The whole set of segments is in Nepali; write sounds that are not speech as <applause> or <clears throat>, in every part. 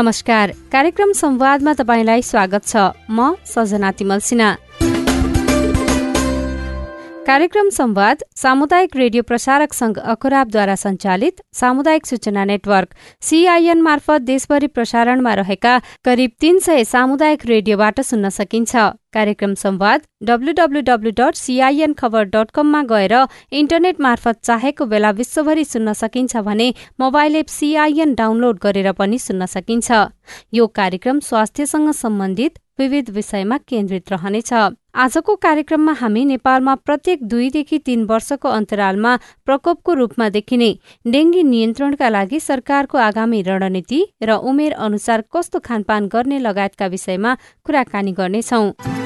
नमस्कार। कार्यक्रम संवादमा तपाईँलाई स्वागत छ। म सजना तिमल सिन्हा। कार्यक्रम संवाद सामुदायिक रेडियो प्रसारक संघ अखुराबद्वारा सञ्चालित सामुदायिक सूचना नेटवर्क सीआईएन मार्फत देशभरि प्रसारणमा रहेका करिब तीन सय सामुदायिक रेडियोबाट सुन्न सकिन्छ। कार्यक्रम Sambad W W W dot CIN Khabar dot कममा गएर इन्टरनेट मार्फत चाहेको बेला विश्वभरि सुन्न सकिन्छ भने मोबाइल एप सीआईएन डाउनलोड गरेर पनि सुन्न सकिन्छ। यो कार्यक्रम स्वास्थ्यसँग सम्बन्धित विविध विषयमा केन्द्रित रहनेछ। आजको कार्यक्रममा हामी नेपालमा प्रत्येक दुईदेखि तीन वर्षको अन्तरालमा प्रकोपको रूपमा देखिने डेङ्गी नियन्त्रणका लागि सरकारको आगामी रणनीति र उमेर अनुसार कस्तो खानपान गर्ने लगायतका विषयमा कुराकानी गर्नेछौं।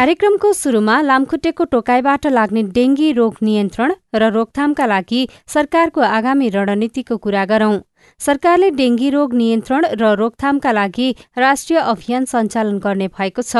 कार्यक्रमको सुरुमा लामखुट्टेको टोकाइबाट लाग्ने डेङ्गी रोग नियन्त्रण र रोकथामका लागि सरकारको आगामी रणनीतिको कुरा गरौं। सरकारले डेङ्गी रोग नियन्त्रण र रोकथामका लागि राष्ट्रिय अभियान सञ्चालन गर्ने भएको छ।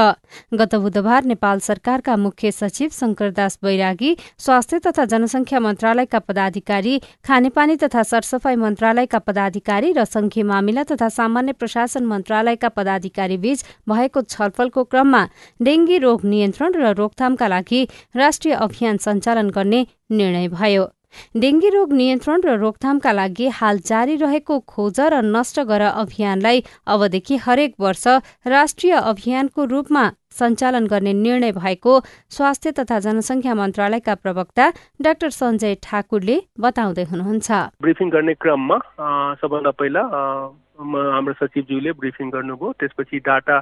गत बुधबार नेपाल सरकारका मुख्य सचिव शंकरदास बैरागी स्वास्थ्य तथा जनसंख्या मन्त्रालयका पदाधिकारी खानेपानी तथा सरसफाई मन्त्रालयका पदाधिकारी र संघीय मामिला तथा सामान्य प्रशासन मन्त्रालयका पदाधिकारी बीच भएको छलफलको क्रममा डेङ्गी रोग नियन्त्रण र रोकथामका लागि राष्ट्रिय अभियान सञ्चालन गर्ने निर्णय भयो। डेङ्गी रोग नियन्त्रण र रोकथामका लागि हाल जारी रहेको खोज र नष्ट गर अभियानलाई अबदेखि हरेक वर्ष राष्ट्रिय अभियानको रूपमा सञ्चालन गर्ने निर्णय भएको स्वास्थ्य तथा जनसङ्ख्या मन्त्रालयका प्रवक्ता डाक्टर सञ्जय ठाकुरले बताउँदै हुनुहुन्छ। ब्रिफिङ गर्ने क्रममा सबभन्दा पहिला हाम्रो सचिवज्यूले ब्रिफिङ गर्नुभयो। त्यसपछि डाटा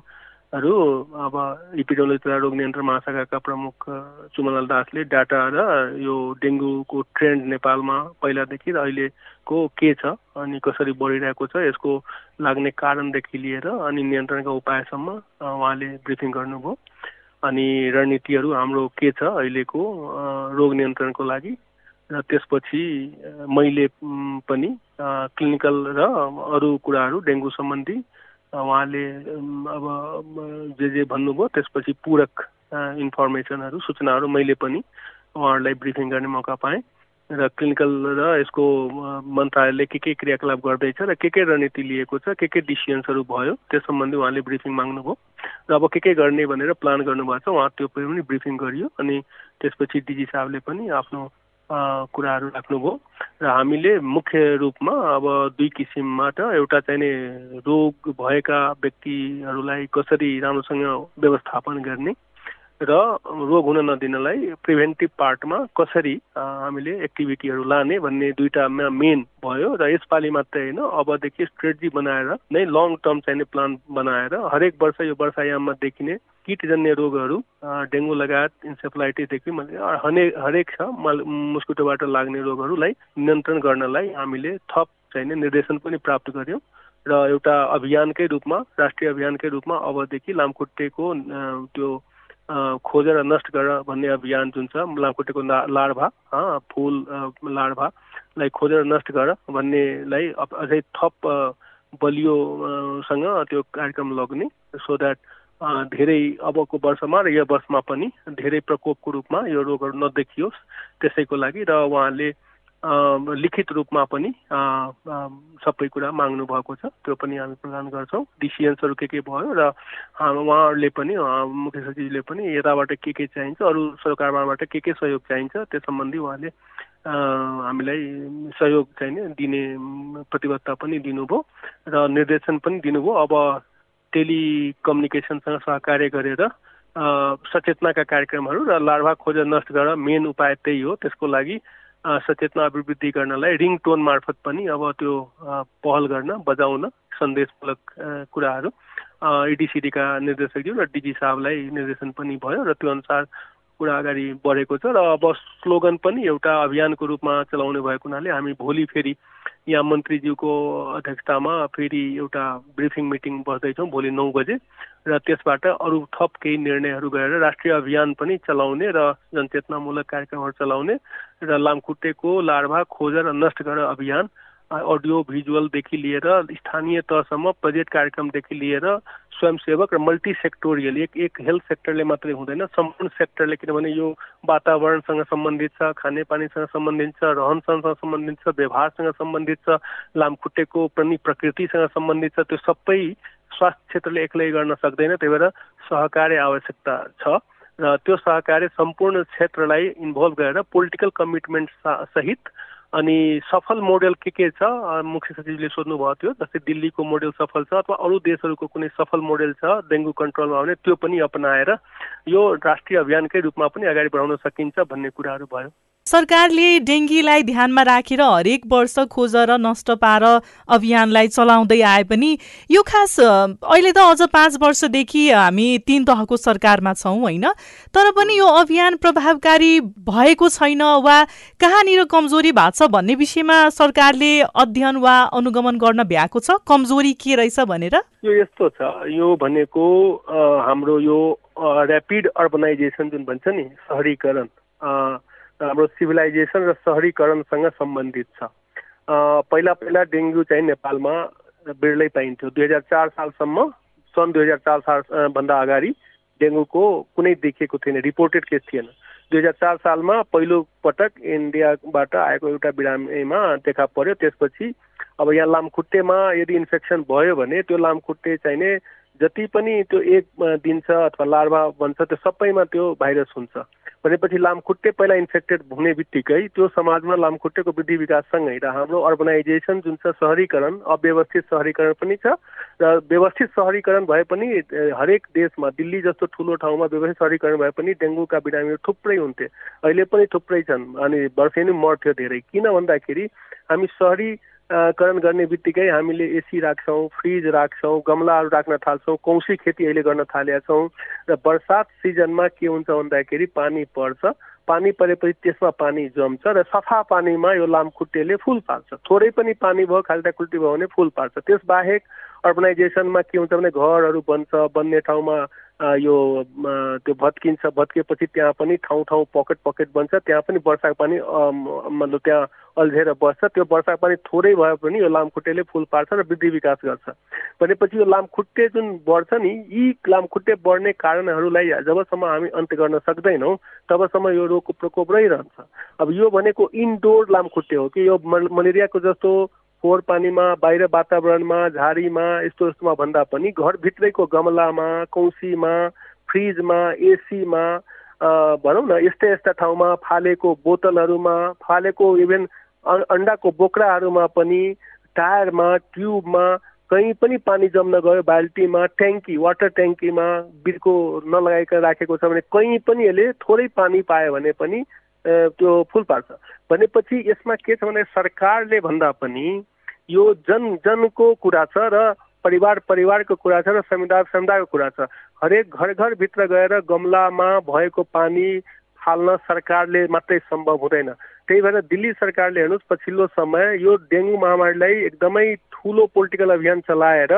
हरू अब इपिडोलोजी तथा रोग नियन्त्रण महाशाखाका प्रमुख सुमलाल दासले डाटा र यो डेङ्गुको ट्रेन्ड नेपालमा पहिलादेखि र अहिलेको के छ अनि कसरी बढिरहेको छ यसको लाग्ने कारणदेखि लिएर अनि नियन्त्रणका उपायसम्म उहाँले ब्रिफिङ गर्नुभयो। अनि रणनीतिहरू हाम्रो के छ अहिलेको रोग नियन्त्रणको लागि र त्यसपछि मैले पनि क्लिनिकल र अरू कुराहरू डेङ्गु सम्बन्धी उहाँले अब जे जे भन्नुभयो त्यसपछि पूरक इन्फर्मेसनहरू सूचनाहरू मैले पनि उहाँहरूलाई ब्रिफिङ गर्ने मौका पाएँ र क्लिनिकल र यसको मन्त्रालयले के के क्रियाकलाप गर्दैछ र के के रणनीति लिएको छ के के डिसिजन्सहरू भयो त्यस सम्बन्धी उहाँले ब्रिफिङ माग्नुभयो। र अब के के गर्ने भनेर प्लान गर्नुभएको छ उहाँ त्यो पनि ब्रिफिङ गरियो अनि त्यसपछि डिजी साहबले पनि आफ्नो कुराहरू राख्नुभयो र हामीले मुख्य रूपमा अब दुई किसिमबाट एउटा चाहिने रोग भएका व्यक्तिहरूलाई कसरी राम्रोसँग व्यवस्थापन गर्ने र रोग हुन नदिनलाई प्रिभेन्टिभ पार्टमा कसरी हामीले एक्टिभिटीहरू लाने भन्ने दुइटामा मेन भयो र यसपालि मात्रै होइन अबदेखि स्ट्रेटेजी बनाएर नै लङ टर्म चाहिने प्लान बनाएर हरेक वर्ष यो वर्षायाममा देखिने किटजन्य रोगहरू डेङ्गु लगायत इन्सेफलाइटिसदेखि हरेक हरेक छ मुस्कुटोबाट लाग्ने रोगहरूलाई नियन्त्रण गर्नलाई हामीले थप चाहिने निर्देशन पनि प्राप्त गर्यौँ र एउटा अभियानकै रूपमा राष्ट्रिय अभियानकै रूपमा अबदेखि लामखुट्टेको त्यो खोजेर नष्ट गर भन्ने अभियान जुन छ लामखुट्टेको लार्भा फुल लार्भालाई खोजेर नष्ट गर भन्नेलाई अझै थप बलियोसँग त्यो कार्यक्रम लग्ने सो द्याट धेरै अबको वर्षमा र यो वर्षमा पनि धेरै प्रकोपको रूपमा यो रोगहरू नदेखियोस् त्यसैको लागि र उहाँले लिखित रूपमा पनि सबै कुरा माग्नु भएको छ। त्यो पनि हामी प्रदान गर्छौँ। डिसिजन्सहरू के के भयो र उहाँहरूले पनि मुख्य सचिवले पनि यताबाट के के चाहिन्छ अरू सरकारबाट के के सहयोग चाहिन्छ त्यो सम्बन्धी उहाँले हामीलाई सहयोग चाहिने दिने प्रतिबद्धता पनि दिनुभयो र निर्देशन पनि दिनुभयो। अब टेलिकम्युनिकेसनसँग सहकार्य गरेर सचेतनाका कार्यक्रमहरू र लार्भा खोजेर नष्ट गरेर मेन उपाय त्यही हो। त्यसको लागि सचेतना अभिवृद्धि गर्नलाई रिङ टोन मार्फत पनि अब त्यो पहल गर्न बजाउन सन्देशमूलक कुराहरू। इडिसिडीका निर्देशकज्यू र डिजी साहबलाई निर्देशन पनि भयो र त्यो अनुसार कुरा अगाडि बढेको छ र अब स्लोगन पनि एउटा अभियानको रूपमा चलाउने भएको हुनाले हामी भोलि फेरि यहाँ मन्त्रीज्यूको अध्यक्षतामा फेरि एउटा ब्रिफिङ मिटिङ बस्दैछौँ भोलि नौ बजे र त्यसबाट अरू थप केही निर्णयहरू गरेर राष्ट्रिय अभियान पनि चलाउने र जनचेतनामूलक कार्यक्रमहरू चलाउने र लामखुट्टेको लार्भा खोजेर नष्ट गर अभियान अडियो भिजुअलदेखि लिएर स्थानीय तहसम्म बजेट कार्यक्रमदेखि लिएर स्वयंसेवक र मल्टी सेक्टोरियल एक एक हेल्थ सेक्टरले मात्रै हुँदैन सम्पूर्ण सेक्टरले किनभने यो वातावरणसँग सम्बन्धित छ खानेपानीसँग सम्बन्धित छ रहन सहनसँग सम्बन्धित छ व्यवहारसँग सम्बन्धित छ लामखुट्टेको पनि प्रकृतिसँग सम्बन्धित छ त्यो सबै स्वास्थ्य क्षेत्रले एक्लै गर्न सक्दैन त्यही भएर सहकार्य आवश्यकता छ। र त्यो सहकार्य सम्पूर्ण क्षेत्रलाई इन्भल्भ गरेर पोलिटिकल कमिटमेन्ट सहित अनि सफल मोडेल के के छ? मुख्य सचिवले सोध्नुभएको थियो जस्तै दिल्लीको मोडेल सफल छ अथवा अरू देशहरूको कुनै सफल मोडेल छ डेङ्गु कन्ट्रोलमा भने त्यो पनि अपनाएर यो राष्ट्रिय अभियानकै रूपमा पनि अगाडि बढाउन सकिन्छ भन्ने कुराहरू भयो। सरकारले डेङ्गीलाई ध्यानमा राखेर हरेक वर्ष खोज र नष्ट पार अभियानलाई चलाउँदै आए पनि यो खास अहिले त अझ पाँच वर्षदेखि हामी तिन तहको सरकारमा छौँ होइन? तर पनि यो अभियान प्रभावकारी भएको छैन वा कहाँनिर कमजोरी भएको छ भन्ने विषयमा सरकारले अध्ययन वा अनुगमन गर्न भ्याएको छ? कमजोरी के रहेछ भनेर? यो यस्तो छ यो भनेको हाम्रो यो ऱ्यापिड अर्बनाइजेसन जुन भन्छ नि सहरीकरण हाम्रो सिभिलाइजेसन र सहरीकरणसँग सम्बन्धित छ। पहिला पहिला डेङ्गु चाहिँ नेपालमा बिरलै पाइन्थ्यो। दुई हजार चार सालसम्म सन् दुई हजार चार सालभन्दा अगाडि डेङ्गुको कुनै देखिएको थिएन रिपोर्टेड केस थिएन। दुई हजार चार सालमा पहिलो पटक इन्डियाबाट आएको एउटा बिरामीमा देखा पर्यो। त्यसपछि अब यहाँ लामखुट्टेमा यदि इन्फेक्सन भयो भने त्यो लामखुट्टे चाहिने जति पनि त्यो एक दिन्छ अथवा लार्भा बन्छ त्यो सबैमा त्यो भाइरस हुन्छ। भनेपछि लामखुट्टे पहिला इन्फेक्टेड हुने बित्तिकै त्यो समाजमा लामखुट्टेको वृद्धि विकाससँगै र हाम्रो अर्बनाइजेसन जुन छ सहरीकरण अव्यवस्थित सहरीकरण पनि छ र व्यवस्थित सहरीकरण भए पनि हरेक देशमा दिल्ली जस्तो ठुलो ठाउँमा व्यवस्थित सहरीकरण भए पनि डेङ्गुका बिरामीहरू थुप्रै हुन्थे। अहिले पनि थुप्रै छन् अनि वर्षै नै मर्थ्यो धेरै। किन भन्दाखेरि हामी सहरी करण गर्ने बित्तिकै हामीले एसी राख्छौँ फ्रिज राख्छौँ गमलाहरू राख्न थाल्छौँ कौसी खेती अहिले गर्न थालेका छौँ र बर्सात सिजनमा के हुन्छ भन्दाखेरि पानी पर्छ। पानी परेपछि त्यसमा पानी जम्छ र सफा पानीमा यो लामखुट्टेले फुल पार्छ थोरै पनि पानी भयो खाल्टाखुल्टी भयो भने फुल पार्छ त्यसबाहेक अर्बनाइजेसनमा के हुन्छ भने घरहरू बन्छ बन्ने ठाउँमा यो त्यो भत्किन्छ भत्किएपछि त्यहाँ पनि ठाउँ ठाउँ पकेट पकेट बन्छ त्यहाँ पनि वर्षाको पानी मतलब त्यहाँ अल्झेर बस्छ। त्यो वर्षाको पानी थोरै भए पनि यो लामखुट्टेले फुल पार्छ र वृद्धि विकास गर्छ। भनेपछि यो लामखुट्टे जुन बढ्छ नि यी लामखुट्टे बढ्ने कारणहरूलाई जबसम्म हामी अन्त्य गर्न सक्दैनौँ तबसम्म यो रोगको प्रकोप रहिरहन्छ। अब यो भनेको इन्डोर लामखुट्टे हो कि यो मलेरियाको जस्तो फोहोर पानीमा बाहिर वातावरणमा झाडीमा यस्तो यस्तोमा भन्दा पनि घरभित्रैको गमलामा कौसीमा फ्रिजमा एसीमा भनौँ न यस्ता यस्ता ठाउँमा फालेको बोतलहरूमा फालेको इभेन अन्डाको बोक्राहरूमा पनि टायरमा ट्युबमा कहीँ पनि पानी जम्न गयो बाल्टीमा ट्याङ्की वाटर ट्याङ्कीमा बिर्को नलगाइकन राखेको छ भने कहीँ पनि यसले थोरै पानी पायो भने पनि त्यो फुल पार्छ। भनेपछि यसमा के छ भने सरकारले भन्दा पनि यो जन जनको कुरा छ र परिवार परिवारको कुरा छ र समुदाय समुदायको कुरा छ। हरेक घर घरभित्र गएर गमलामा भएको पानी फाल्न सरकारले मात्रै सम्भव हुँदैन। त्यही भएर दिल्ली सरकारले हेर्नुहोस् पछिल्लो समय यो डेङ्गु महामारीलाई एकदमै ठुलो पोलिटिकल अभियान चलाएर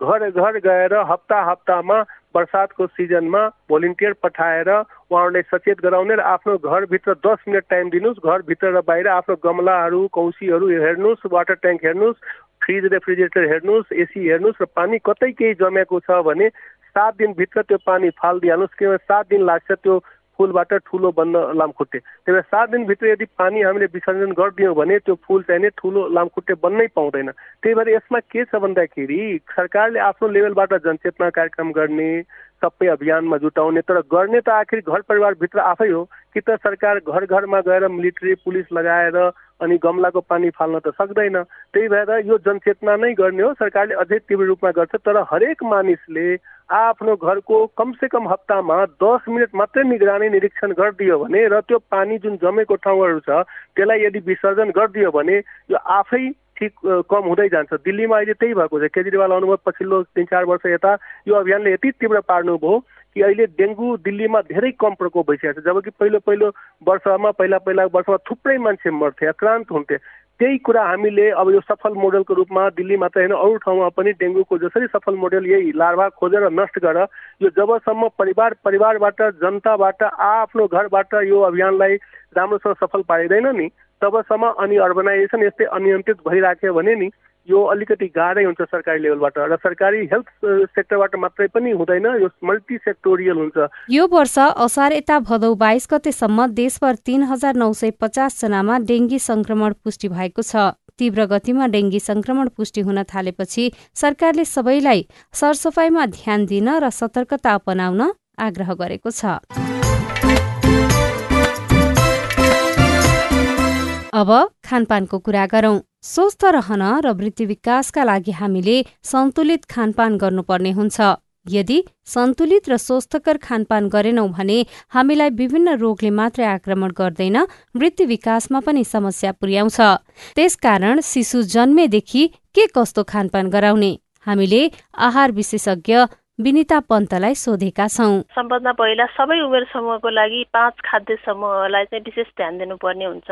घर घर गएर हप्ता हप्तामा बर्सातको सिजनमा भोलिन्टियर पठाएर उहाँहरूलाई सचेत गराउने र आफ्नो घरभित्र दस मिनट टाइम दिनुहोस्। घरभित्र र बाहिर आफ्नो गमलाहरू कौसीहरू हेर्नुहोस् वाटर ट्याङ्क हेर्नुहोस् फ्रिज रेफ्रिजरेटर हेर्नुहोस् एसी हेर्नुहोस् र पानी कतै केही जमेको छ भने सात दिनभित्र त्यो पानी फालिदिइहाल्नुहोस् किनभने सात दिन लाग्छ त्यो फुलबाट ठुलो बन्न लामखुट्टे। त्यही भएर सात दिनभित्र यदि पानी हामीले विसर्जन गरिदियौँ भने त्यो फुल चाहिने ठुलो लामखुट्टे बन्नै पाउँदैन। त्यही भएर यसमा के छ भन्दाखेरि सरकारले आफ्नो लेभलबाट जनचेतना कार्यक्रम गर्ने सबै अभियानमा जुटाउने तर गर्ने त आखिर घर परिवारभित्र आफै हो। कि त सरकार घर घरमा गएर मिलिट्री पुलिस लगाएर अनि गमलाको पानी फाल्न त सक्दैन। त्यही भएर यो जनचेतना नै गर्ने हो। सरकारले अझै तीव्र रूपमा गर्छ तर हरेक मानिसले आफ्नो घरको कमसे कम हप्तामा दस मिनट मात्रै निगरानी निरीक्षण गरिदियो भने र त्यो पानी जुन जमेको ठाउँहरू छ त्यसलाई यदि विसर्जन गरिदियो भने यो आफै ठिक कम हुँदै जान्छ। दिल्लीमा अहिले त्यही भएको छ। केजरीवाल आउनुभयो पछिल्लो तिन चार वर्ष यता यो अभियानले यति तीव्र पार्नुभयो। कि अहिले डेङ्गु दिल्लीमा धेरै कम प्रकोप भइसकेको छ जबकि पहिलो पहिलो वर्षमा पहिला पहिला वर्षमा थुप्रै मान्छे मर्थे आक्रान्त हुन्थे। त्यही कुरा हामीले अब यो सफल मोडलको रूपमा दिल्ली मात्र होइन अरू ठाउँमा पनि डेङ्गुको जसरी सफल मोडल यही लार्भा खोजेर नष्ट गर। यो जबसम्म परिवार परिवारबाट जनताबाट आफ्नो घरबाट यो अभियानलाई राम्रोसँग सफल पारिँदैन नि तबसम्म अनि अर्बनाइजेसन यस्तै अनियन्त्रित भइराख्यो भने नि यो अलिकति गाह्रै हुन्छ सरकारी लेभलबाट र सरकारी हेल्थ सेक्टरबाट मात्रै पनि हुँदैन यो मल्टी सेक्टोरियल हुन्छ। यो वर्ष असार यता भदौ बाइस गतेसम्म देशभर तीन हजार नौ सय पचास जनामा डेङ्गी संक्रमण पुष्टि भएको छ। तीव्र गतिमा डेङ्गी संक्रमण पुष्टि हुन थालेपछि सरकारले सबैलाई सरसफाइमा ध्यान दिन र सतर्कता अपनाउन आग्रह गरेको छ। अब खानपानको कुरा गरौं। स्वस्थ रहन र वृद्धि विकासका लागि हामीले सन्तुलित खानपान गर्नुपर्ने हुन्छ। यदि सन्तुलित र स्वस्थकर खानपान गरेनौं भने हामीलाई विभिन्न रोगले मात्रै आक्रमण गर्दैन वृद्धि विकासमा पनि समस्या पुर्याउँछ। त्यसकारण शिशु जन्मेदेखि के कस्तो खानपान गराउने? हामीले आहार विशेषज्ञ विनिता पन्तलाई सोधेका छौँ। सबभन्दा पहिला सबै उमेर समूहको लागि पाँच खाद्य समूहलाई चाहिँ विशेष ध्यान दिनुपर्ने हुन्छ।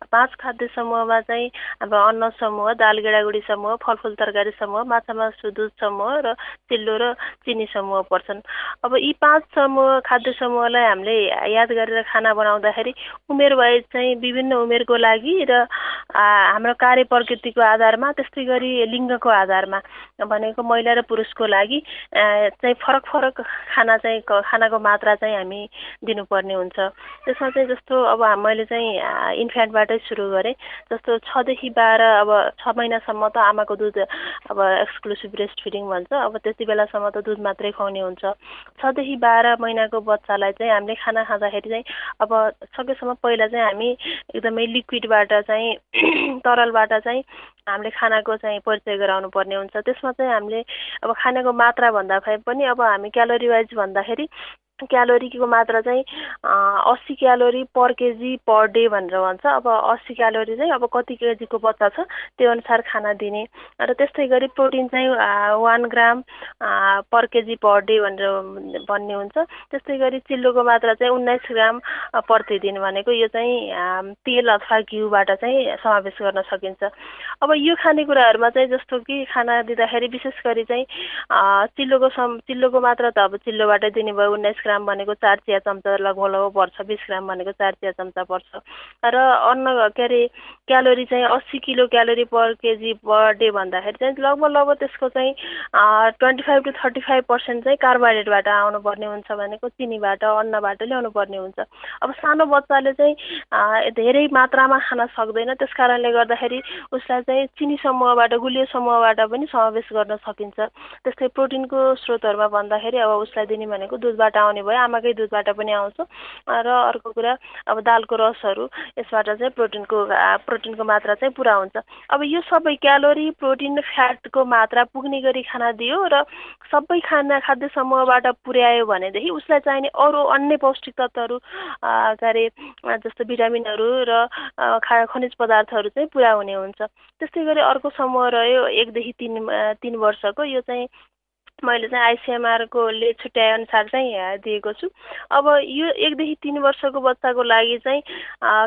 पाँच खाद्य समूहमा चाहिँ अब अन्न समूह दाल गेडागुडी समूह फलफुल तरकारी समूह माछा मासु दुध समूह र चिल्लो र चिनी समूह पर्छन्। अब यी पाँच समूह खाद्य समूहलाई हामीले याद गरेर खाना बनाउँदाखेरि उमेर वाइज चाहिँ विभिन्न उमेरको लागि र हाम्रो कार्य प्रकृतिको आधारमा त्यस्तै गरी लिङ्गको आधारमा भनेको महिला र पुरुषको लागि चाहिँ फरक फरक खाना चाहिँ खानाको मात्रा चाहिँ हामी दिनुपर्ने हुन्छ। त्यसमा चाहिँ जस्तो अब मैले चाहिँ इन्फ्यान्टबाटै सुरु गरेँ। जस्तो छदेखि बाह्र अब छ महिनासम्म त आमाको दुध अब एक्सक्लुसिभ ब्रेस्ट फिडिङ भन्छ। अब त्यति बेलासम्म त दुध मात्रै खुवाउने हुन्छ। छदेखि बाह्र महिनाको बच्चालाई चाहिँ हामीले खाना खाँदाखेरि चाहिँ अब सकेसम्म पहिला चाहिँ हामी एकदमै लिक्विडबाट चाहिँ <clears throat> तरलबाट चाहिँ हामीले खानाको चाहिँ परिचय गराउनु पर्ने हुन्छ। त्यसमा चाहिँ हामीले अब खानाको मात्रा भन्दाखेरि पनि अब हामी क्यालोरी वाइज भन्दाखेरि क्यालोरीको मात्रा चाहिँ अस्सी calorie per KG per day भनेर भन्छ। अब अस्सी क्यालोरी चाहिँ अब कति केजीको बच्चा छ त्यो अनुसार खाना दिने। र त्यस्तै गरी प्रोटिन चाहिँ one gram per KG per day भनेर भन्ने हुन्छ। त्यस्तै गरी चिल्लोको मात्रा चाहिँ उन्नाइस ग्राम प्रतिदिन भनेको यो चाहिँ तेल अथवा घिउबाट चाहिँ समावेश गर्न सकिन्छ। अब यो खानेकुराहरूमा चाहिँ जस्तो कि खाना दिँदाखेरि विशेष गरी चाहिँ चिल्लोको चिल्लोको मात्रा त अब चिल्लोबाटै दिने भयो उन्नाइस ग्राम भनेको चार चिया चम्चा लगभग लगभग पर्छ बिस ग्राम भनेको चार चिया चम्चा पर्छ। र अन्न के अरे क्यालोरी चाहिँ अस्सी kilo calorie per KG per day भन्दाखेरि चाहिँ लगभग लगभग त्यसको चाहिँ twenty five to thirty five percent चाहिँ कार्बोहाइड्रेटबाट आउनुपर्ने हुन्छ भनेको चिनीबाट अन्नबाट ल्याउनु पर्ने हुन्छ। अब सानो बच्चाले चाहिँ धेरै मात्रामा खान सक्दैन। त्यस कारणले गर्दाखेरि उसलाई चाहिँ चिनी समूहबाट गुलियो समूहबाट पनि समावेश गर्न सकिन्छ। त्यस्तै प्रोटिनको स्रोतहरूमा भन्दाखेरि अब उसलाई दिने भनेको दुधबाट आउने खाने भयो आमाकै दुधबाट पनि आउँछ। र अर्को कुरा अब दालको रसहरू यसबाट चाहिँ प्रोटिनको प्रोटिनको मात्रा चाहिँ पुरा हुन्छ। अब यो सबै क्यालोरी प्रोटिन फ्याटको मात्रा पुग्ने गरी खाना दियो र सबै खाना खाद्य समूहबाट पुर्यायो भनेदेखि उसलाई चाहिने अरू अन्य पौष्टिक तत्त्वहरू के अरे जस्तो भिटामिनहरू र खनिज पदार्थहरू चाहिँ पुरा हुने हुन्छ। त्यस्तै गरी अर्को समूह रह्यो एकदेखि तिन तिन वर्षको यो चाहिँ मैले चाहिँ आइसिएमआरकोले छुट्याए अनुसार चाहिँ दिएको छु। अब यो एकदेखि तिन वर्षको बच्चाको लागि चाहिँ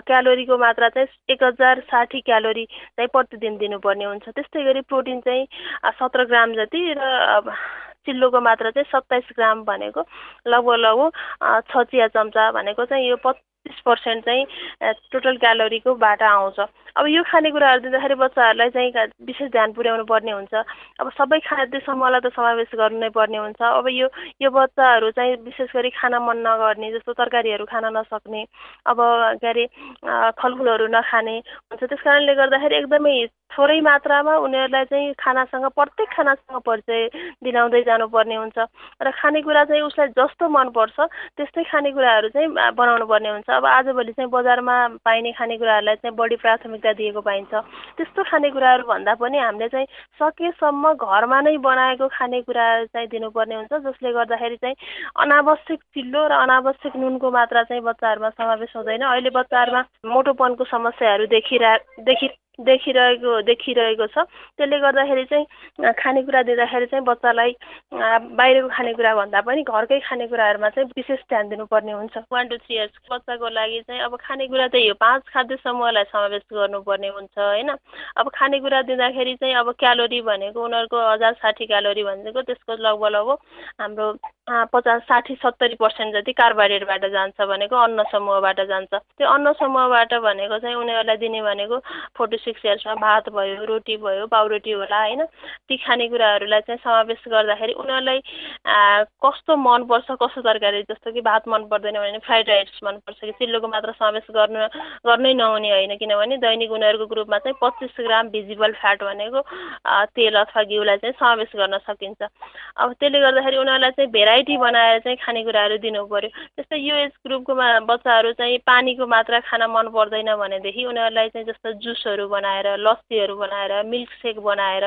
क्यालोरीको मात्रा चाहिँ एक हजार साठी क्यालोरी चाहिँ प्रतिदिन दिनुपर्ने हुन्छ। त्यस्तै गरी प्रोटिन चाहिँ सत्र ग्राम जति र चिल्लोको मात्रा चाहिँ सत्ताइस ग्राम भनेको लगभग लगभग छ चिया चम्चा भनेको चाहिँ यो पच्चिस पर्सेन्ट चाहिँ टोटल क्यालोरीको बाट आउँछ। अब यो खानेकुराहरू दिँदाखेरि बच्चाहरूलाई चाहिँ विशेष ध्यान पुर्याउनु पर्ने हुन्छ। अब सबै खाद्य समूहलाई त समावेश गर्नु नै पर्ने हुन्छ। अब यो यो बच्चाहरू चाहिँ विशेष गरी खाना मन नगर्ने जस्तो तरकारीहरू खान नसक्ने अब के अरे फलफुलहरू नखाने हुन्छ। त्यस कारणले गर्दाखेरि एकदमै थोरै मात्रामा उनीहरूलाई चाहिँ खानासँग प्रत्येक खानासँग परिचय दिलाउँदै जानुपर्ने हुन्छ। र खानेकुरा चाहिँ उसलाई जस्तो मनपर्छ त्यस्तै खानेकुराहरू चाहिँ बनाउनु पर्ने हुन्छ। अब आजभोलि चाहिँ बजारमा पाइने खानेकुराहरूलाई चाहिँ बढी प्राथमिकता दिएको पाइन्छ। त्यस्तो खानेकुराहरू भन्दा पनि हामीले चाहिँ सकेसम्म घरमा नै बनाएको खानेकुरा चाहिँ दिनुपर्ने हुन्छ जसले गर्दाखेरि चाहिँ अनावश्यक चिल्लो र अनावश्यक नुनको मात्रा चाहिँ बच्चाहरूमा समावेश हुँदैन। अहिले बच्चाहरूमा मोटोपनको समस्याहरू देखिरह देखि देखिरहेको देखिरहेको छ। त्यसले गर्दाखेरि चाहिँ खानेकुरा दिँदाखेरि चाहिँ बच्चालाई बाहिरको खानेकुरा भन्दा पनि घरकै खानेकुराहरूमा चाहिँ विशेष ध्यान दिनुपर्ने हुन्छ। वान टू थ्री इयर्स बच्चाको लागि चाहिँ अब खानेकुरा चाहिँ यो पाँच खाद्य समूहलाई समावेश गर्नुपर्ने हुन्छ होइन? अब खानेकुरा दिँदाखेरि चाहिँ अब क्यालोरी भनेको उनीहरूको हजार साठी क्यालोरी भनेको त्यसको लगभग लगभग हाम्रो पचास साठी सत्तरी पर्सेन्ट जति कार्बोहाइड्रेटबाट जान्छ भनेको अन्न समूहबाट जान्छ। त्यो अन्न समूहबाट भनेको चाहिँ उनीहरूलाई दिने भनेको फोर्टी सिक्स इयर्समा भात भयो रोटी भयो पाउरोटी होला होइन? ती खानेकुराहरूलाई चाहिँ समावेश गर्दाखेरि उनीहरूलाई कस्तो मनपर्छ कस्तो तरकारी जस्तो कि भात मन पर्दैन भने फ्राइड राइस मनपर्छ कि चिल्लोको मात्र समावेश गर्नु गर्नै नहुने होइन। किनभने दैनिक उनीहरूको ग्रुपमा चाहिँ पच्चिस ग्राम भिजिबल फ्याट भनेको तेल अथवा घिउलाई चाहिँ समावेश गर्न सकिन्छ। अब त्यसले गर्दाखेरि उनीहरूलाई चाहिँ भेराइ भेराइटी बनाएर चाहिँ खानेकुराहरू दिनु पऱ्यो जस्तै यो एज ग्रुपको बच्चाहरू चाहिँ पानीको मात्रा खान मन पर्दैन भनेदेखि उनीहरूलाई चाहिँ जस्तो जुसहरू बनाएर लस्सीहरू बनाएर मिल्क सेक बनाएर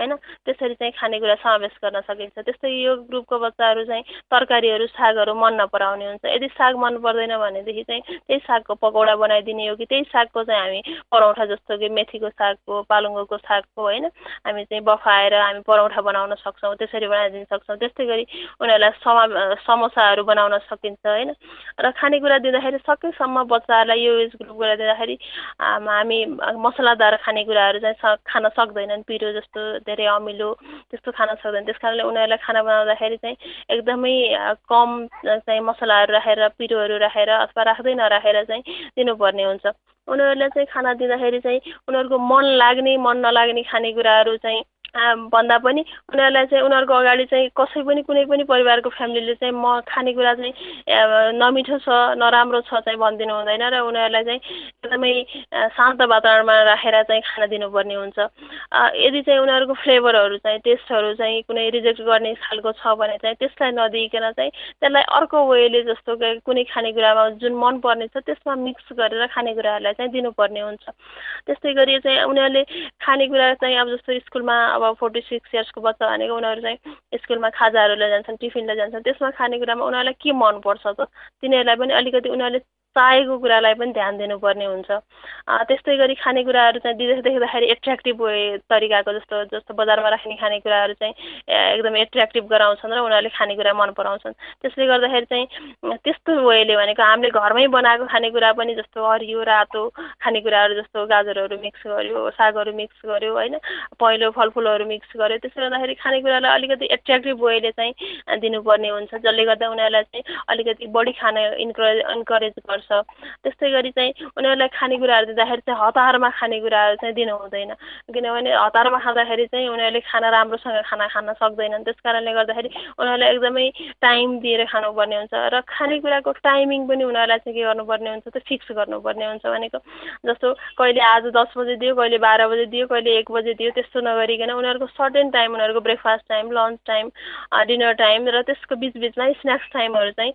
होइन त्यसरी चाहिँ खानेकुरा समावेश गर्न सकिन्छ। त्यस्तै यो ग्रुपको बच्चाहरू चाहिँ तरकारीहरू सागहरू मन नपराउने हुन्छ। यदि साग मन पर्दैन भनेदेखि चाहिँ त्यही सागको पकौडा बनाइदिने हो कि त्यही सागको चाहिँ हामी परौठा जस्तो कि मेथीको सागको पालुङ्गोको सागको होइन हामी चाहिँ बफाएर हामी परौठा बनाउन सक्छौँ त्यसरी बनाइदिन सक्छौँ। त्यस्तै गरी उनीहरूलाई समा समोसाहरू बनाउन सकिन्छ होइन? र खानेकुरा दिँदाखेरि सकेसम्म बच्चाहरूलाई यो एज ग्रुपबाट दिँदाखेरि हामी मसलादार खानेकुराहरू चाहिँ खान सक्दैनन्। पिरो जस्तो धेरै अमिलो त्यस्तो खान सक्दैन त्यस कारणले उनीहरूलाई खाना बनाउँदाखेरि चाहिँ एकदमै कम चाहिँ मसलाहरू राखेर पिरोहरू राखेर अथवा राख्दै नराखेर चाहिँ दिनुपर्ने हुन्छ। उनीहरूलाई चाहिँ खाना दिँदाखेरि चाहिँ उनीहरूको मन लाग्ने मन नलाग्ने खानेकुराहरू चाहिँ भन्दा पनि उनीहरूलाई चाहिँ उनीहरूको अगाडि चाहिँ कसै पनि कुनै पनि परिवारको फ्यामिलीले चाहिँ म खानेकुरा चाहिँ नमिठो छ नराम्रो छ चाहिँ भनिदिनु हुँदैन र उनीहरूलाई चाहिँ एकदमै शान्त वातावरणमा राखेर चाहिँ खाना दिनुपर्ने हुन्छ। यदि चाहिँ उनीहरूको फ्लेभरहरू चाहिँ टेस्टहरू चाहिँ कुनै रिजेक्ट गर्ने खालको छ भने चाहिँ त्यसलाई नदिइकन चाहिँ त्यसलाई अर्को वेले जस्तो कुनै खानेकुरामा जुन मनपर्ने छ त्यसमा मिक्स गरेर खानेकुराहरूलाई चाहिँ दिनुपर्ने हुन्छ। त्यस्तै गरी चाहिँ उनीहरूले खानेकुरा चाहिँ अब जस्तो स्कुलमा अब फोर्टी सिक्स इयर्सको बच्चा भनेको उनीहरू चाहिँ स्कुलमा खाजाहरू लैजान्छन् टिफिन लैजान्छन् त्यसमा खानेकुरामा उनीहरूलाई के मनपर्छ त? तिनीहरूलाई पनि अलिकति उनीहरूले चाहेको कुरालाई पनि ध्यान दिनुपर्ने हुन्छ। त्यस्तै गरी खानेकुराहरू चाहिँ दिँदै देख्दाखेरि एट्र्याक्टिभ वे तरिकाको जस्तो जस्तो बजारमा राख्ने खानेकुराहरू चाहिँ एकदमै एट्र्याक्टिभ गराउँछन् र उनीहरूले खानेकुरा मन पराउँछन्। त्यसले गर्दाखेरि चाहिँ त्यस्तो वेले भनेको हामीले घरमै बनाएको खानेकुरा पनि जस्तो हरियो रातो खानेकुराहरू जस्तो गाजरहरू मिक्स गर्यो सागहरू मिक्स गर्यो होइन? पहेँलो फलफुलहरू मिक्स गर्यो। त्यसले गर्दाखेरि खानेकुरालाई अलिकति एट्र्याक्टिभ वेले चाहिँ दिनुपर्ने हुन्छ। जसले गर्दा उनीहरूलाई चाहिँ अलिकति बढी खान इन्करेज इन्करेज गर्छ। छ त्यस्तै गरी चाहिँ उनीहरूलाई खानेकुराहरू दिँदाखेरि चाहिँ हतारमा खानेकुराहरू चाहिँ दिनु हुँदैन। किनभने हतारमा खाँदाखेरि चाहिँ उनीहरूले खाना राम्रोसँग खाना खान सक्दैनन्। त्यस कारणले गर्दाखेरि उनीहरूलाई एकदमै टाइम दिएर खानुपर्ने हुन्छ र खानेकुराको टाइमिङ पनि उनीहरूलाई चाहिँ के गर्नुपर्ने हुन्छ त फिक्स गर्नुपर्ने हुन्छ भनेको जस्तो कहिले आज दस बजे दियो कहिले बाह्र बजे दियो कहिले एक बजे दियो त्यस्तो नगरिकन उनीहरूको सर्टेन टाइम उनीहरूको breakfast time lunch time dinner time र त्यसको बिचबिचमा स्न्याक्स टाइमहरू चाहिँ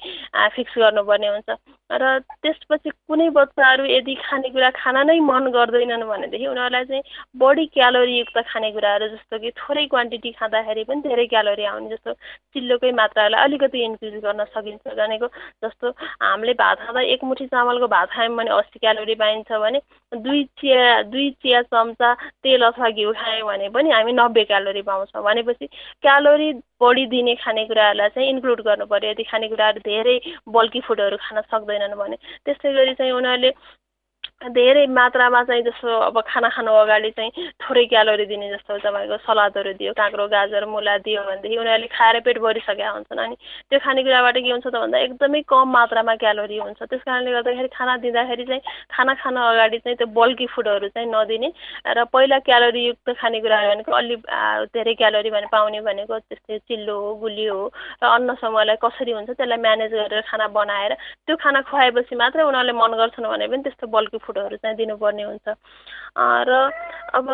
फिक्स गर्नुपर्ने हुन्छ। र त्यसपछि कुनै बच्चाहरू यदि खानेकुरा खान नै मन गर्दैनन् भनेदेखि उनीहरूलाई चाहिँ बढी क्यालोरीयुक्त खानेकुराहरू जस्तो कि थोरै क्वान्टिटी खाँदाखेरि पनि धेरै क्यालोरी आउने जस्तो चिल्लोकै मात्रालाई अलिकति इन्क्रिज गर्न सकिन्छ। भनेको जस्तो हामीले भात खाँदा एक मुठी चामलको भात खायौँ भने अस्सी क्यालोरी पाइन्छ भने दुई चिया दुई चिया चम्चा तेल अथवा घिउ खायौँ भने पनि हामी नब्बे क्यालोरी पाउँछौँ। भनेपछि क्यालोरी बढी दिने खानेकुराहरूलाई चाहिँ इन्क्लुड गर्नु पऱ्यो यदि खानेकुराहरू धेरै बल्की फुडहरू खान सक्दैनन् भने त्यस्तै गरी चाहिँ उनीहरूले धेरै मात्रामा चाहिँ जस्तो अब खाना खानु अगाडि चाहिँ थोरै क्यालोरी दिने जस्तो तपाईँको सलादहरू दियो काँक्रो गाजर मुला दियो भनेदेखि उनीहरूले खाएर पेट भरिसकेका हुन्छन् अनि त्यो खानेकुराबाट के हुन्छ त भन्दा एकदमै कम मात्रामा क्यालोरी हुन्छ। त्यस कारणले गर्दाखेरि खाना दिँदाखेरि चाहिँ खाना खान अगाडि चाहिँ त्यो बल्की फुडहरू चाहिँ नदिने र पहिला क्यालोरीयुक्त खानेकुराहरू भनेको अलि धेरै क्यालोरी भने पाउने भनेको त्यस्तै चिल्लो हो गुलियो हो र अन्न समूहलाई कसरी हुन्छ त्यसलाई म्यानेज गरेर खाना बनाएर त्यो खाना खुवाएपछि मात्रै उनीहरूले मन गर्छन् भने पनि त्यस्तो बल्की फुडहरू चाहिँ दिनुपर्ने हुन्छ। र अब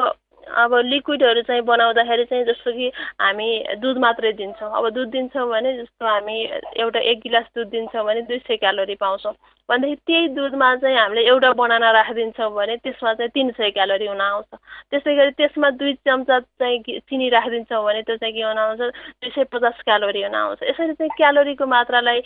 अब लिक्विडहरू चाहिँ बनाउँदाखेरि चाहिँ जस्तो कि हामी दुध मात्रै दिन्छौँ। अब दुध दिन्छौँ भने जस्तो हामी एउटा एक गिलास दुध दिन्छौँ भने दुई सय क्यालोरी पाउँछौँ। भनेदेखि त्यही दुधमा चाहिँ हामीले एउटा बनाना राखिदिन्छौँ भने त्यसमा चाहिँ तिन सय क्यालोरी हुन आउँछ। त्यसै गरी त्यसमा दुई चम्चा चाहिँ चिनी राखिदिन्छौँ भने त्यो चाहिँ के हुन आउँछ? दुई सय पचास क्यालोरी हुन आउँछ। यसरी चाहिँ क्यालोरीको मात्रालाई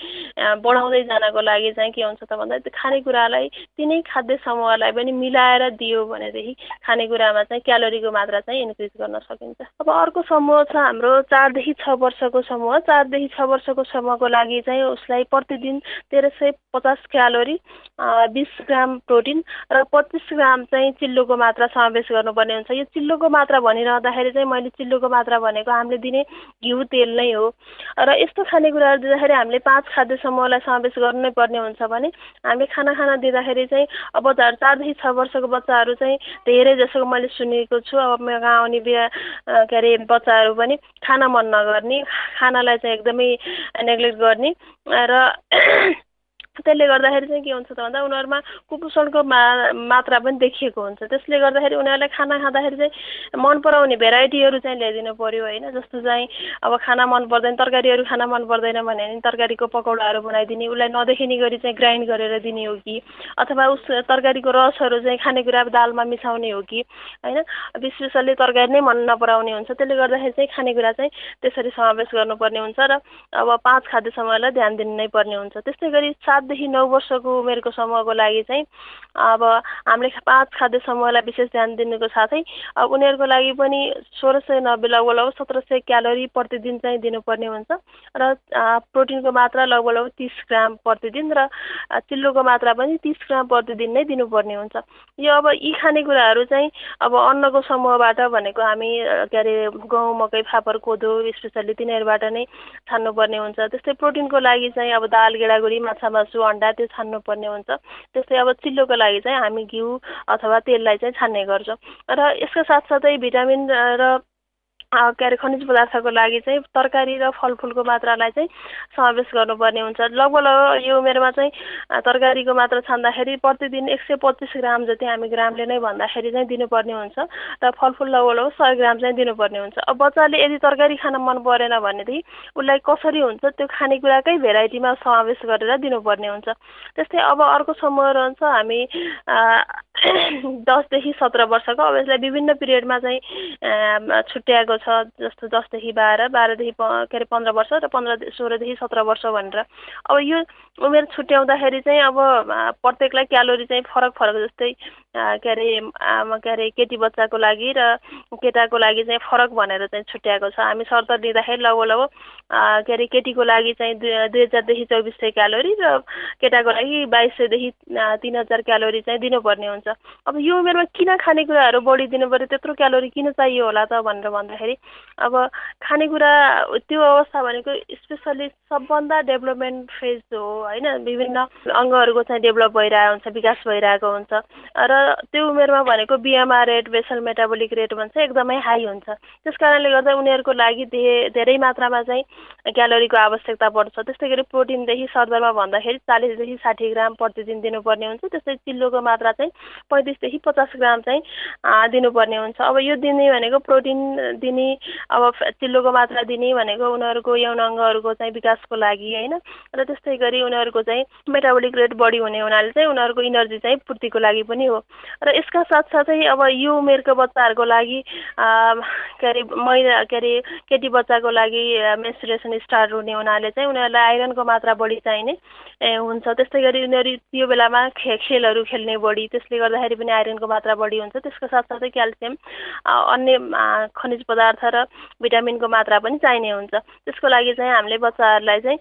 बढाउँदै जानको लागि चाहिँ के हुन्छ त भन्दा खानेकुरालाई तिनै खाद्य समूहलाई पनि मिलाएर दियो भनेदेखि खानेकुरामा चाहिँ क्यालोरीको मात्रा चाहिँ इन्क्रिज गर्न सकिन्छ। अब अर्को समूह छ हाम्रो चारदेखि छ वर्षको समूह। चारदेखि छ वर्षको समूहको लागि चाहिँ उसलाई प्रतिदिन तेह्र सय पचास क्यालो क्यालोरी बिस ग्राम प्रोटिन र पच्चिस ग्राम चाहिँ चिल्लोको मात्रा समावेश गर्नुपर्ने हुन्छ। यो चिल्लोको मात्रा भनिरहँदाखेरि चाहिँ मैले चिल्लोको मात्रा भनेको हामीले दिने घिउ तेल नै हो। र यस्तो खानेकुराहरू दिँदाखेरि हामीले पाँच खाद्य समूहलाई समावेश गर्नु पर्ने हुन्छ भने हामीले खाना खाना दिँदाखेरि चाहिँ अब बच्चाहरू चारदेखि छ वर्षको बच्चाहरू चाहिँ धेरै जसोको मैले सुनेको छु अब मेरो गाउँ आउने बिहा के अरे बच्चाहरू पनि खाना मन नगर्ने खानालाई चाहिँ एकदमै नेग्लेक्ट गर्ने। र त्यसले गर्दाखेरि चाहिँ के हुन्छ त भन्दा उनीहरूमा कुपोषणको मा मात्रा पनि देखिएको हुन्छ। त्यसले गर्दाखेरि उनीहरूलाई खाना खाँदाखेरि चाहिँ मन पराउने भेराइटीहरू चाहिँ ल्याइदिनु पऱ्यो होइन। जस्तो चाहिँ अब खाना मन पर्दैन तरकारीहरू खाना मन पर्दैन भने तरकारीको पकौडाहरू बनाइदिने उसलाई नदेखिने गरी चाहिँ ग्राइन्ड गरेर दिने हो कि? अथवा उस तरकारीको रसहरू चाहिँ खानेकुरा दालमा मिसाउने हो कि? होइन? विशेषले तरकारी नै मन नपराउने हुन्छ। त्यसले गर्दाखेरि चाहिँ खानेकुरा चाहिँ त्यसरी समावेश गर्नुपर्ने हुन्छ र अब पाँच खाद्य समयलाई ध्यान दिनु नै पर्ने हुन्छ। त्यस्तै गरी सात सातदेखि नौ वर्षको उमेरको समूहको लागि चाहिँ अब हामीले पाँच खाद्य समूहलाई विशेष ध्यान दिनुको साथै अब उनीहरूको लागि पनि सोह्र सय नब्बे लगभग लगभग सत्र सय क्यालोरी प्रतिदिन चाहिँ दिनुपर्ने हुन्छ। र प्रोटिनको मात्रा लगभग लगभग तिस ग्राम प्रतिदिन र चिल्लोको मात्रा पनि तिस ग्राम प्रतिदिन नै दिनुपर्ने हुन्छ। यो अब यी खानेकुराहरू चाहिँ अब अन्नको समूहबाट भनेको हामी के अरे गहुँ मकै फापर कोदो स्पेसल्ली तिनीहरूबाट नै छान्नुपर्ने हुन्छ। त्यस्तै प्रोटिनको लागि चाहिँ अब दाल गेडागुडी माछा अन्डा त्यो छान्नुपर्ने हुन्छ। त्यस्तै अब चिल्लोको लागि चाहिँ हामी घिउ अथवा तेललाई चाहिँ छान्ने गर्छौँ। र यसका साथसाथै भिटामिन र के अरे खनिज पदार्थको लागि चाहिँ तरकारी र फलफुलको मात्रालाई चाहिँ समावेश गर्नुपर्ने हुन्छ। लगभग लगभग यो उमेरमा चाहिँ तरकारीको मात्रा छान्दाखेरि प्रतिदिन एक सय पच्चिस ग्राम जति हामी ग्रामले नै भन्दाखेरि चाहिँ दिनुपर्ने हुन्छ र फलफुल लगभग लगभग सय ग्राम चाहिँ दिनुपर्ने हुन्छ। अब बच्चाले यदि तरकारी खान मन परेन भनेदेखि उसलाई कसरी हुन्छ त्यो खानेकुराकै भेराइटीमा समावेश गरेर दिनुपर्ने हुन्छ। त्यस्तै अब अर्को समूह रहन्छ हामी <coughs> दसदेखि सत्र वर्षको अब यसलाई विभिन्न पिरियडमा चाहिँ छुट्याएको छ जस्तो दसदेखि बाह्र बाह्रदेखि के अरे पन्ध्र वर्ष र पन्ध्र सोह्रदेखि सत्र वर्ष भनेर। अब यो उमेर छुट्याउँदाखेरि चाहिँ अब प्रत्येकलाई क्यालोरी चाहिँ फरक फरक जस्तै के अरे के अरे केटी बच्चाको लागि र केटाको लागि चाहिँ फरक भनेर चाहिँ छुट्याएको छ। हामी शर्त लिँदाखेरि लगभग लगभग के अरे केटीको लागि चाहिँ दुई दुई हजारदेखि चौबिस सय क्यालोरी र केटाको लागि बाइस सयदेखि तिन हजार क्यालोरी चाहिँ दिनुपर्ने हुन्छ। अब यो उमेरमा किन खानेकुराहरू बढी दिनु पऱ्यो त्यत्रो क्यालोरी किन चाहियो होला त भनेर भन्दाखेरि अब खानेकुरा त्यो अवस्था भनेको स्पेसल्ली सबभन्दा डेभलपमेन्ट फेज हो होइन? विभिन्न अङ्गहरूको चाहिँ डेभलप भइरहेको हुन्छ विकास भइरहेको हुन्छ। र त्यो उमेरमा भनेको BMR rate basal metabolic rate भन्छ एकदमै हाई हुन्छ। त्यस कारणले गर्दा उनीहरूको लागि धेरै मात्रामा चाहिँ क्यालोरीको आवश्यकता पर्छ त्यस्तै गरी प्रोटिनदेखि सरदरमा भन्दाखेरि चालिसदेखि साठी ग्राम प्रतिदिन दिनुपर्ने हुन्छ। त्यस्तै चिल्लोको मात्रा चाहिँ पैँतिसदेखि पचास ग्राम चाहिँ दिनुपर्ने हुन्छ। अब यो दिने भनेको प्रोटिन दिने अब चिल्लोको मात्रा दिने भनेको उनीहरूको यौन अङ्गहरूको चाहिँ विकासको लागि होइन। र त्यस्तै गरी उनीहरूको चाहिँ मेटाबोलिक रेट बढी हुने हुनाले चाहिँ उनीहरूको इनर्जी चाहिँ पूर्तिको लागि पनि हो। र यसका साथसाथै अब यो उमेरको बच्चाहरूको लागि के अरे महिला के अरे केटी बच्चाको लागि मेन्सुरेसन स्टार्ट हुने हुनाले चाहिँ उनीहरूलाई आइरनको मात्रा बढी चाहिने हुन्छ। त्यस्तै गरी उनीहरू त्यो बेलामा खे खेलहरू खेल्ने बढी त्यसले गर्दाखेरि पनि आइरनको मात्रा बढी हुन्छ। त्यसको साथसाथै क्याल्सियम अन्य खनिज पदार्थ र भिटामिनको मात्रा पनि चाहिने हुन्छ। त्यसको लागि चाहिँ हामीले बच्चाहरूलाई चाहिँ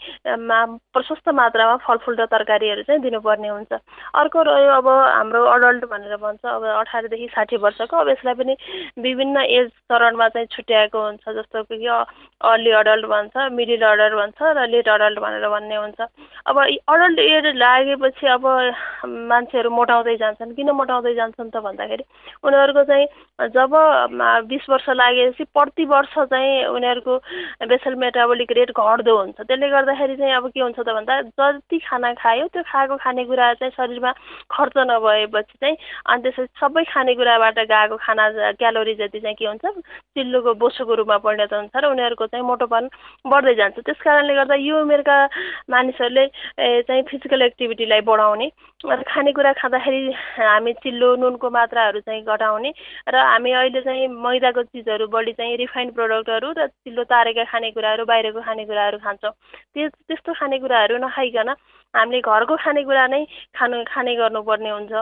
प्रशस्त मात्रामा फलफुल र तरकारीहरू चाहिँ दिनुपर्ने हुन्छ। अर्को रह्यो अब हाम्रो अडल्ट भनेर भन्छ। अब अठारदेखि साठी वर्षको अब यसलाई पनि विभिन्न एज चरणमा चाहिँ छुट्याएको हुन्छ जस्तो कि अर्ली अडल्ट भन्छ मिडिल अडल्ट भन्छ र लेट अडल्ट भनेर भन्ने हुन्छ। अब अडल्ट एज लागेपछि अब मान्छेहरू मोटाउँदै जान्छन्। किन मोटाउँदै जान्छन् त भन्दाखेरि उनीहरूको चाहिँ जब बिस वर्ष लागेपछि प्रति वर्ष चाहिँ उनीहरूको बेसल मेटाबोलिक रेट घट्दो हुन्छ। त्यसले गर्दाखेरि चाहिँ अब के हुन्छ त भन्दा जति खाना खायो त्यो खाएको खानेकुरा चाहिँ शरीरमा खर्च नभएपछि चाहिँ अनि त्यसपछि सबै खानेकुराबाट गएको खाना क्यालोरी जति चाहिँ के हुन्छ चिल्लोको बोसोको रूपमा परिणत हुन्छ र उनीहरूको चाहिँ मोटोपन बढ्दै जान्छ। त्यस कारणले गर्दा यो उमेरका मानिसहरूले चाहिँ फिजिकल एक्टिभिटीलाई बढाउने र खानेकुरा खाँदाखेरि हामी चिल्लो नुनको मात्राहरू चाहिँ घटाउने र हामी अहिले चाहिँ मैदाको चिजहरू बढी चाहिँ रिफाइन्ड प्रडक्टहरू र चिल्लो तारेका खानेकुराहरू बाहिरको खानेकुराहरू खान्छौँ। त्यो त्यस्तो खानेकुराहरू नखाइकन हामीले घरको खानेकुरा नै खानु खाने गर्नुपर्ने हुन्छ।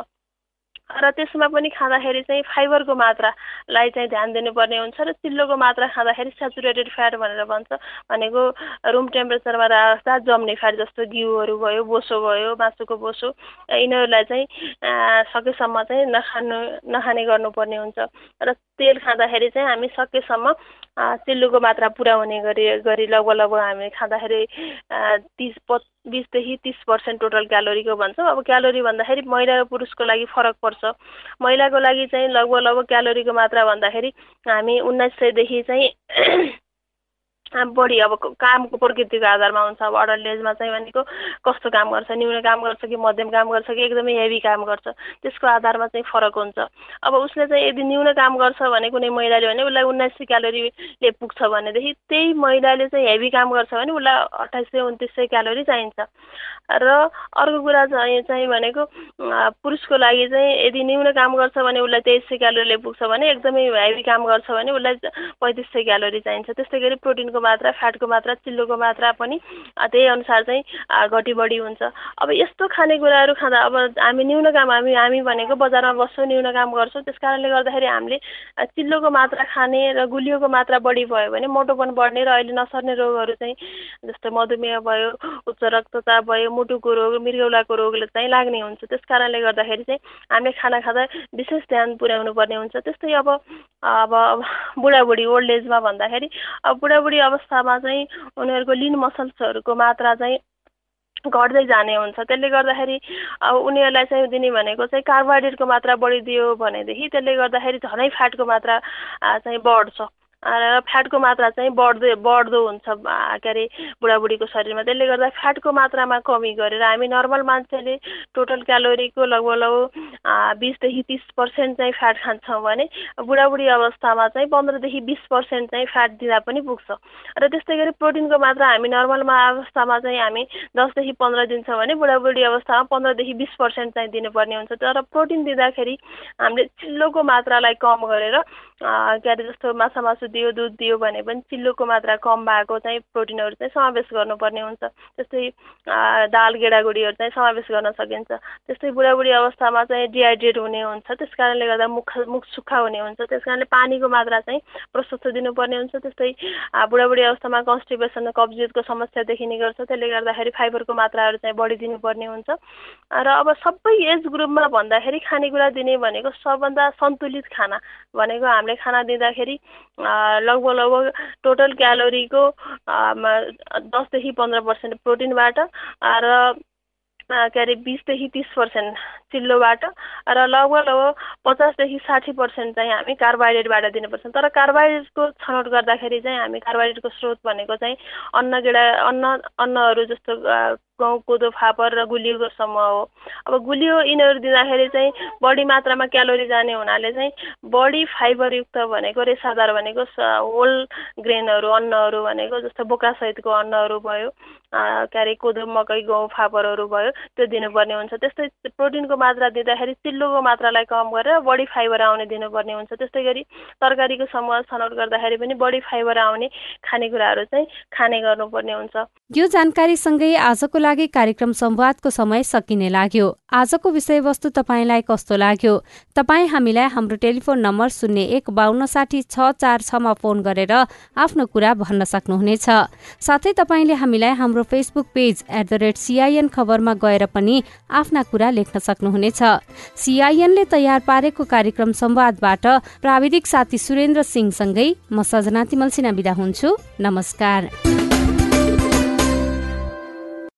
र त्यसमा पनि खाँदाखेरि चाहिँ फाइबरको मात्रालाई चाहिँ ध्यान दिनुपर्ने हुन्छ र चिल्लोको मात्रा खाँदाखेरि सेचुरेटेड फ्याट भनेर भन्छ। भनेको रुम टेम्परेचरमा राख्दा जम्ने फ्याट जस्तो घिउहरू भयो बोसो भयो मासुको बोसो यिनीहरूलाई चाहिँ सकेसम्म चाहिँ नखानु नखाने गर्नुपर्ने हुन्छ। र तेल खाँदाखेरि चाहिँ हामी सकेसम्म चिल्लोको मात्रा पुरा हुने गरी गरी लगभग लगभग हामी खाँदाखेरि तिस प बिसदेखि तिस पर्सेन्ट टोटल क्यालोरीको भन्छौँ। अब क्यालोरी भन्दाखेरि महिला र पुरुषको लागि फरक पर्छ। महिलाको लागि चाहिँ लगभग लगभग क्यालोरीको मात्रा भन्दाखेरि हामी उन्नाइस सयदेखि चाहिँ बढी अब कामको प्रकृतिको आधारमा हुन्छ अब अडल्ट एजमा चाहिँ भनेको कस्तो काम गर्छ न्यून काम गर्छ कि मध्यम काम गर्छ कि एकदमै हेभी काम गर्छ त्यसको आधारमा चाहिँ फरक हुन्छ। अब उसले चाहिँ यदि न्यून काम गर्छ भने कुनै महिलाले भने उसलाई उन्नाइस सय क्यालोरीले पुग्छ भनेदेखि त्यही महिलाले चाहिँ हेभी काम गर्छ भने उसलाई अठाइस सय उन्तिस सय क्यालोरी चाहिन्छ। र अर्को कुरा चाहिँ चाहिँ भनेको पुरुषको लागि चाहिँ यदि न्यून काम गर्छ भने उसलाई तेइस सय क्यालोरीले पुग्छ भने एकदमै हेभी काम गर्छ भने उसलाई पैँतिस सय क्यालोरी चाहिन्छ। त्यस्तै गरी प्रोटिनको मात्रा फ्याटको मात्रा चिल्लोको मात्रा पनि त्यही अनुसार चाहिँ घटी बढी हुन्छ। अब यस्तो खानेकुराहरू खाँदा अब हामी न्यून काम हामी हामी भनेको बजारमा बस्छौँ न्यून काम गर्छौँ त्यस कारणले गर्दाखेरि हामीले चिल्लोको मात्रा खाने र गुलियोको मात्रा बढी भयो भने मोटोपन बढ्ने र अहिले नसर्ने रोगहरू चाहिँ जस्तै मधुमेह भयो उच्च रक्तचाप भयो मुटुको रोग मृगौलाको रोगले चाहिँ लाग्ने हुन्छ। त्यस कारणले गर्दाखेरि चाहिँ हामीले खाना खाँदा विशेष ध्यान पुर्याउनु पर्ने हुन्छ। त्यस्तै अब अब बुढाबुढी ओल्ड एजमा भन्दाखेरि अब बुढाबुढी अवस्थामा चाहिँ उनीहरूको लिन मसल्सहरूको मात्रा चाहिँ घट्दै जाने हुन्छ। त्यसले गर्दाखेरि अब उनीहरूलाई चाहिँ दिने भनेको चाहिँ कार्बोहाइड्रेटको मात्रा बढिदियो भनेदेखि त्यसले गर्दाखेरि झनै फ्याटको मात्रा चाहिँ बढ्छ। फ्याटको मात्रा चाहिँ बढ्दै बढ्दो हुन्छ के अरे बुढाबुढीको शरीरमा। त्यसले गर्दा फ्याटको मात्रामा कमी गरेर हामी नर्मल मान्छेले टोटल क्यालोरीको लगभग लगभग बिसदेखि तिस पर्सेन्ट चाहिँ फ्याट खान्छौँ भने बुढाबुढी अवस्थामा चाहिँ पन्ध्रदेखि बिस पर्सेन्ट चाहिँ फ्याट दिँदा पनि पुग्छ। र त्यस्तै गरी प्रोटिनको मात्रा हामी नर्मलमा अवस्थामा चाहिँ हामी दसदेखि पन्ध्र दिन्छौँ भने बुढाबुढी अवस्थामा पन्ध्रदेखि बिस पर्सेन्ट चाहिँ दिनुपर्ने हुन्छ। तर प्रोटिन दिँदाखेरि हामीले चिल्लोको मात्रालाई कम गरेर के अरे जस्तो माछा मासु दियो दुध दियो भने पनि चिल्लोको मात्रा कम भएको चाहिँ प्रोटिनहरू चाहिँ समावेश गर्नुपर्ने हुन्छ। त्यस्तै दाल गेडागुडीहरू चाहिँ समावेश गर्न सकिन्छ। त्यस्तै बुढाबुढी अवस्थामा चाहिँ डिहाइड्रेट हुने हुन्छ। त्यस कारणले गर्दा मुख मुख सुक्खा हुने हुन्छ। त्यस कारणले पानीको मात्रा चाहिँ प्रशस्त दिनुपर्ने हुन्छ। त्यस्तै बुढाबुढी अवस्थामा कन्स्टिपेसन कब्जियतको समस्या देखिने गर्छ। त्यसले गर्दाखेरि फाइबरको मात्राहरू चाहिँ बढी दिनुपर्ने हुन्छ। र अब सबै एज ग्रुपमा भन्दाखेरि खानेकुरा दिने भनेको सबभन्दा सन्तुलित खाना भनेको हामीले खाना दिँदाखेरि लगभग लगभग टोटल क्यालोरीको दसदेखि पन्ध्र पर्सेन्ट प्रोटिनबाट र के अरे बिसदेखि तिस पर्सेन्ट चिल्लोबाट र लगभग लगभग पचासदेखि साठी पर्सेन्ट चाहिँ हामी कार्बोहाइड्रेटबाट दिनुपर्छ तर कार्बोहाइड्रेटको छनौट गर्दाखेरि चाहिँ हामी कार्बोहाइड्रेटको स्रोत भनेको चाहिँ अन्न गेडा अन्न अन्नहरू जस्तो गहुँ कोदो फापर र गुलियोको समूह हो। अब गुलियो यिनीहरू दिँदाखेरि चाहिँ बढी मात्रामा क्यालोरी जाने हुनाले चाहिँ बढी फाइबरयुक्त भनेको रेसादार भनेको होल ग्रेनहरू अन्नहरू भनेको जस्तो बोकासहितको अन्नहरू भयो के अरे कोदो मकै गहुँ फापरहरू भयो त्यो दिनुपर्ने हुन्छ। त्यस्तै प्रोटिनको मात्रा दिँदाखेरि चिल्लोको मात्रालाई कम गरेर बढी फाइबर आउने दिनुपर्ने हुन्छ। त्यस्तै गरी तरकारीको समूह छनौट गर्दाखेरि पनि बढी फाइबर आउने खानेकुराहरू चाहिँ खाने गर्नुपर्ने हुन्छ। यो जानकारीसँगै आजको लागि कार्यक्रम संवादको समय सकिने लाग्यो। आजको विषयवस्तु तपाईँलाई कस्तो लाग्यो? तपाईँ हामीलाई हाम्रो टेलिफोन नम्बर शून्य एक बान्न साठी छ चार छमा फोन गरेर आफ्नो कुरा भन्न सक्नुहुनेछ। साथै तपाईँले हामीलाई हाम्रो Facebook page at the rate CIN खबरमा गएर पनि आफ्ना कुरा लेख्न सक्नुहुनेछ। सिआइएनले तयार पारेको कार्यक्रम संवादबाट प्राविधिक साथी सुरेन्द्र सिंहसँगै म सजना तिमल सिना विदा हुन्छु। नमस्कार।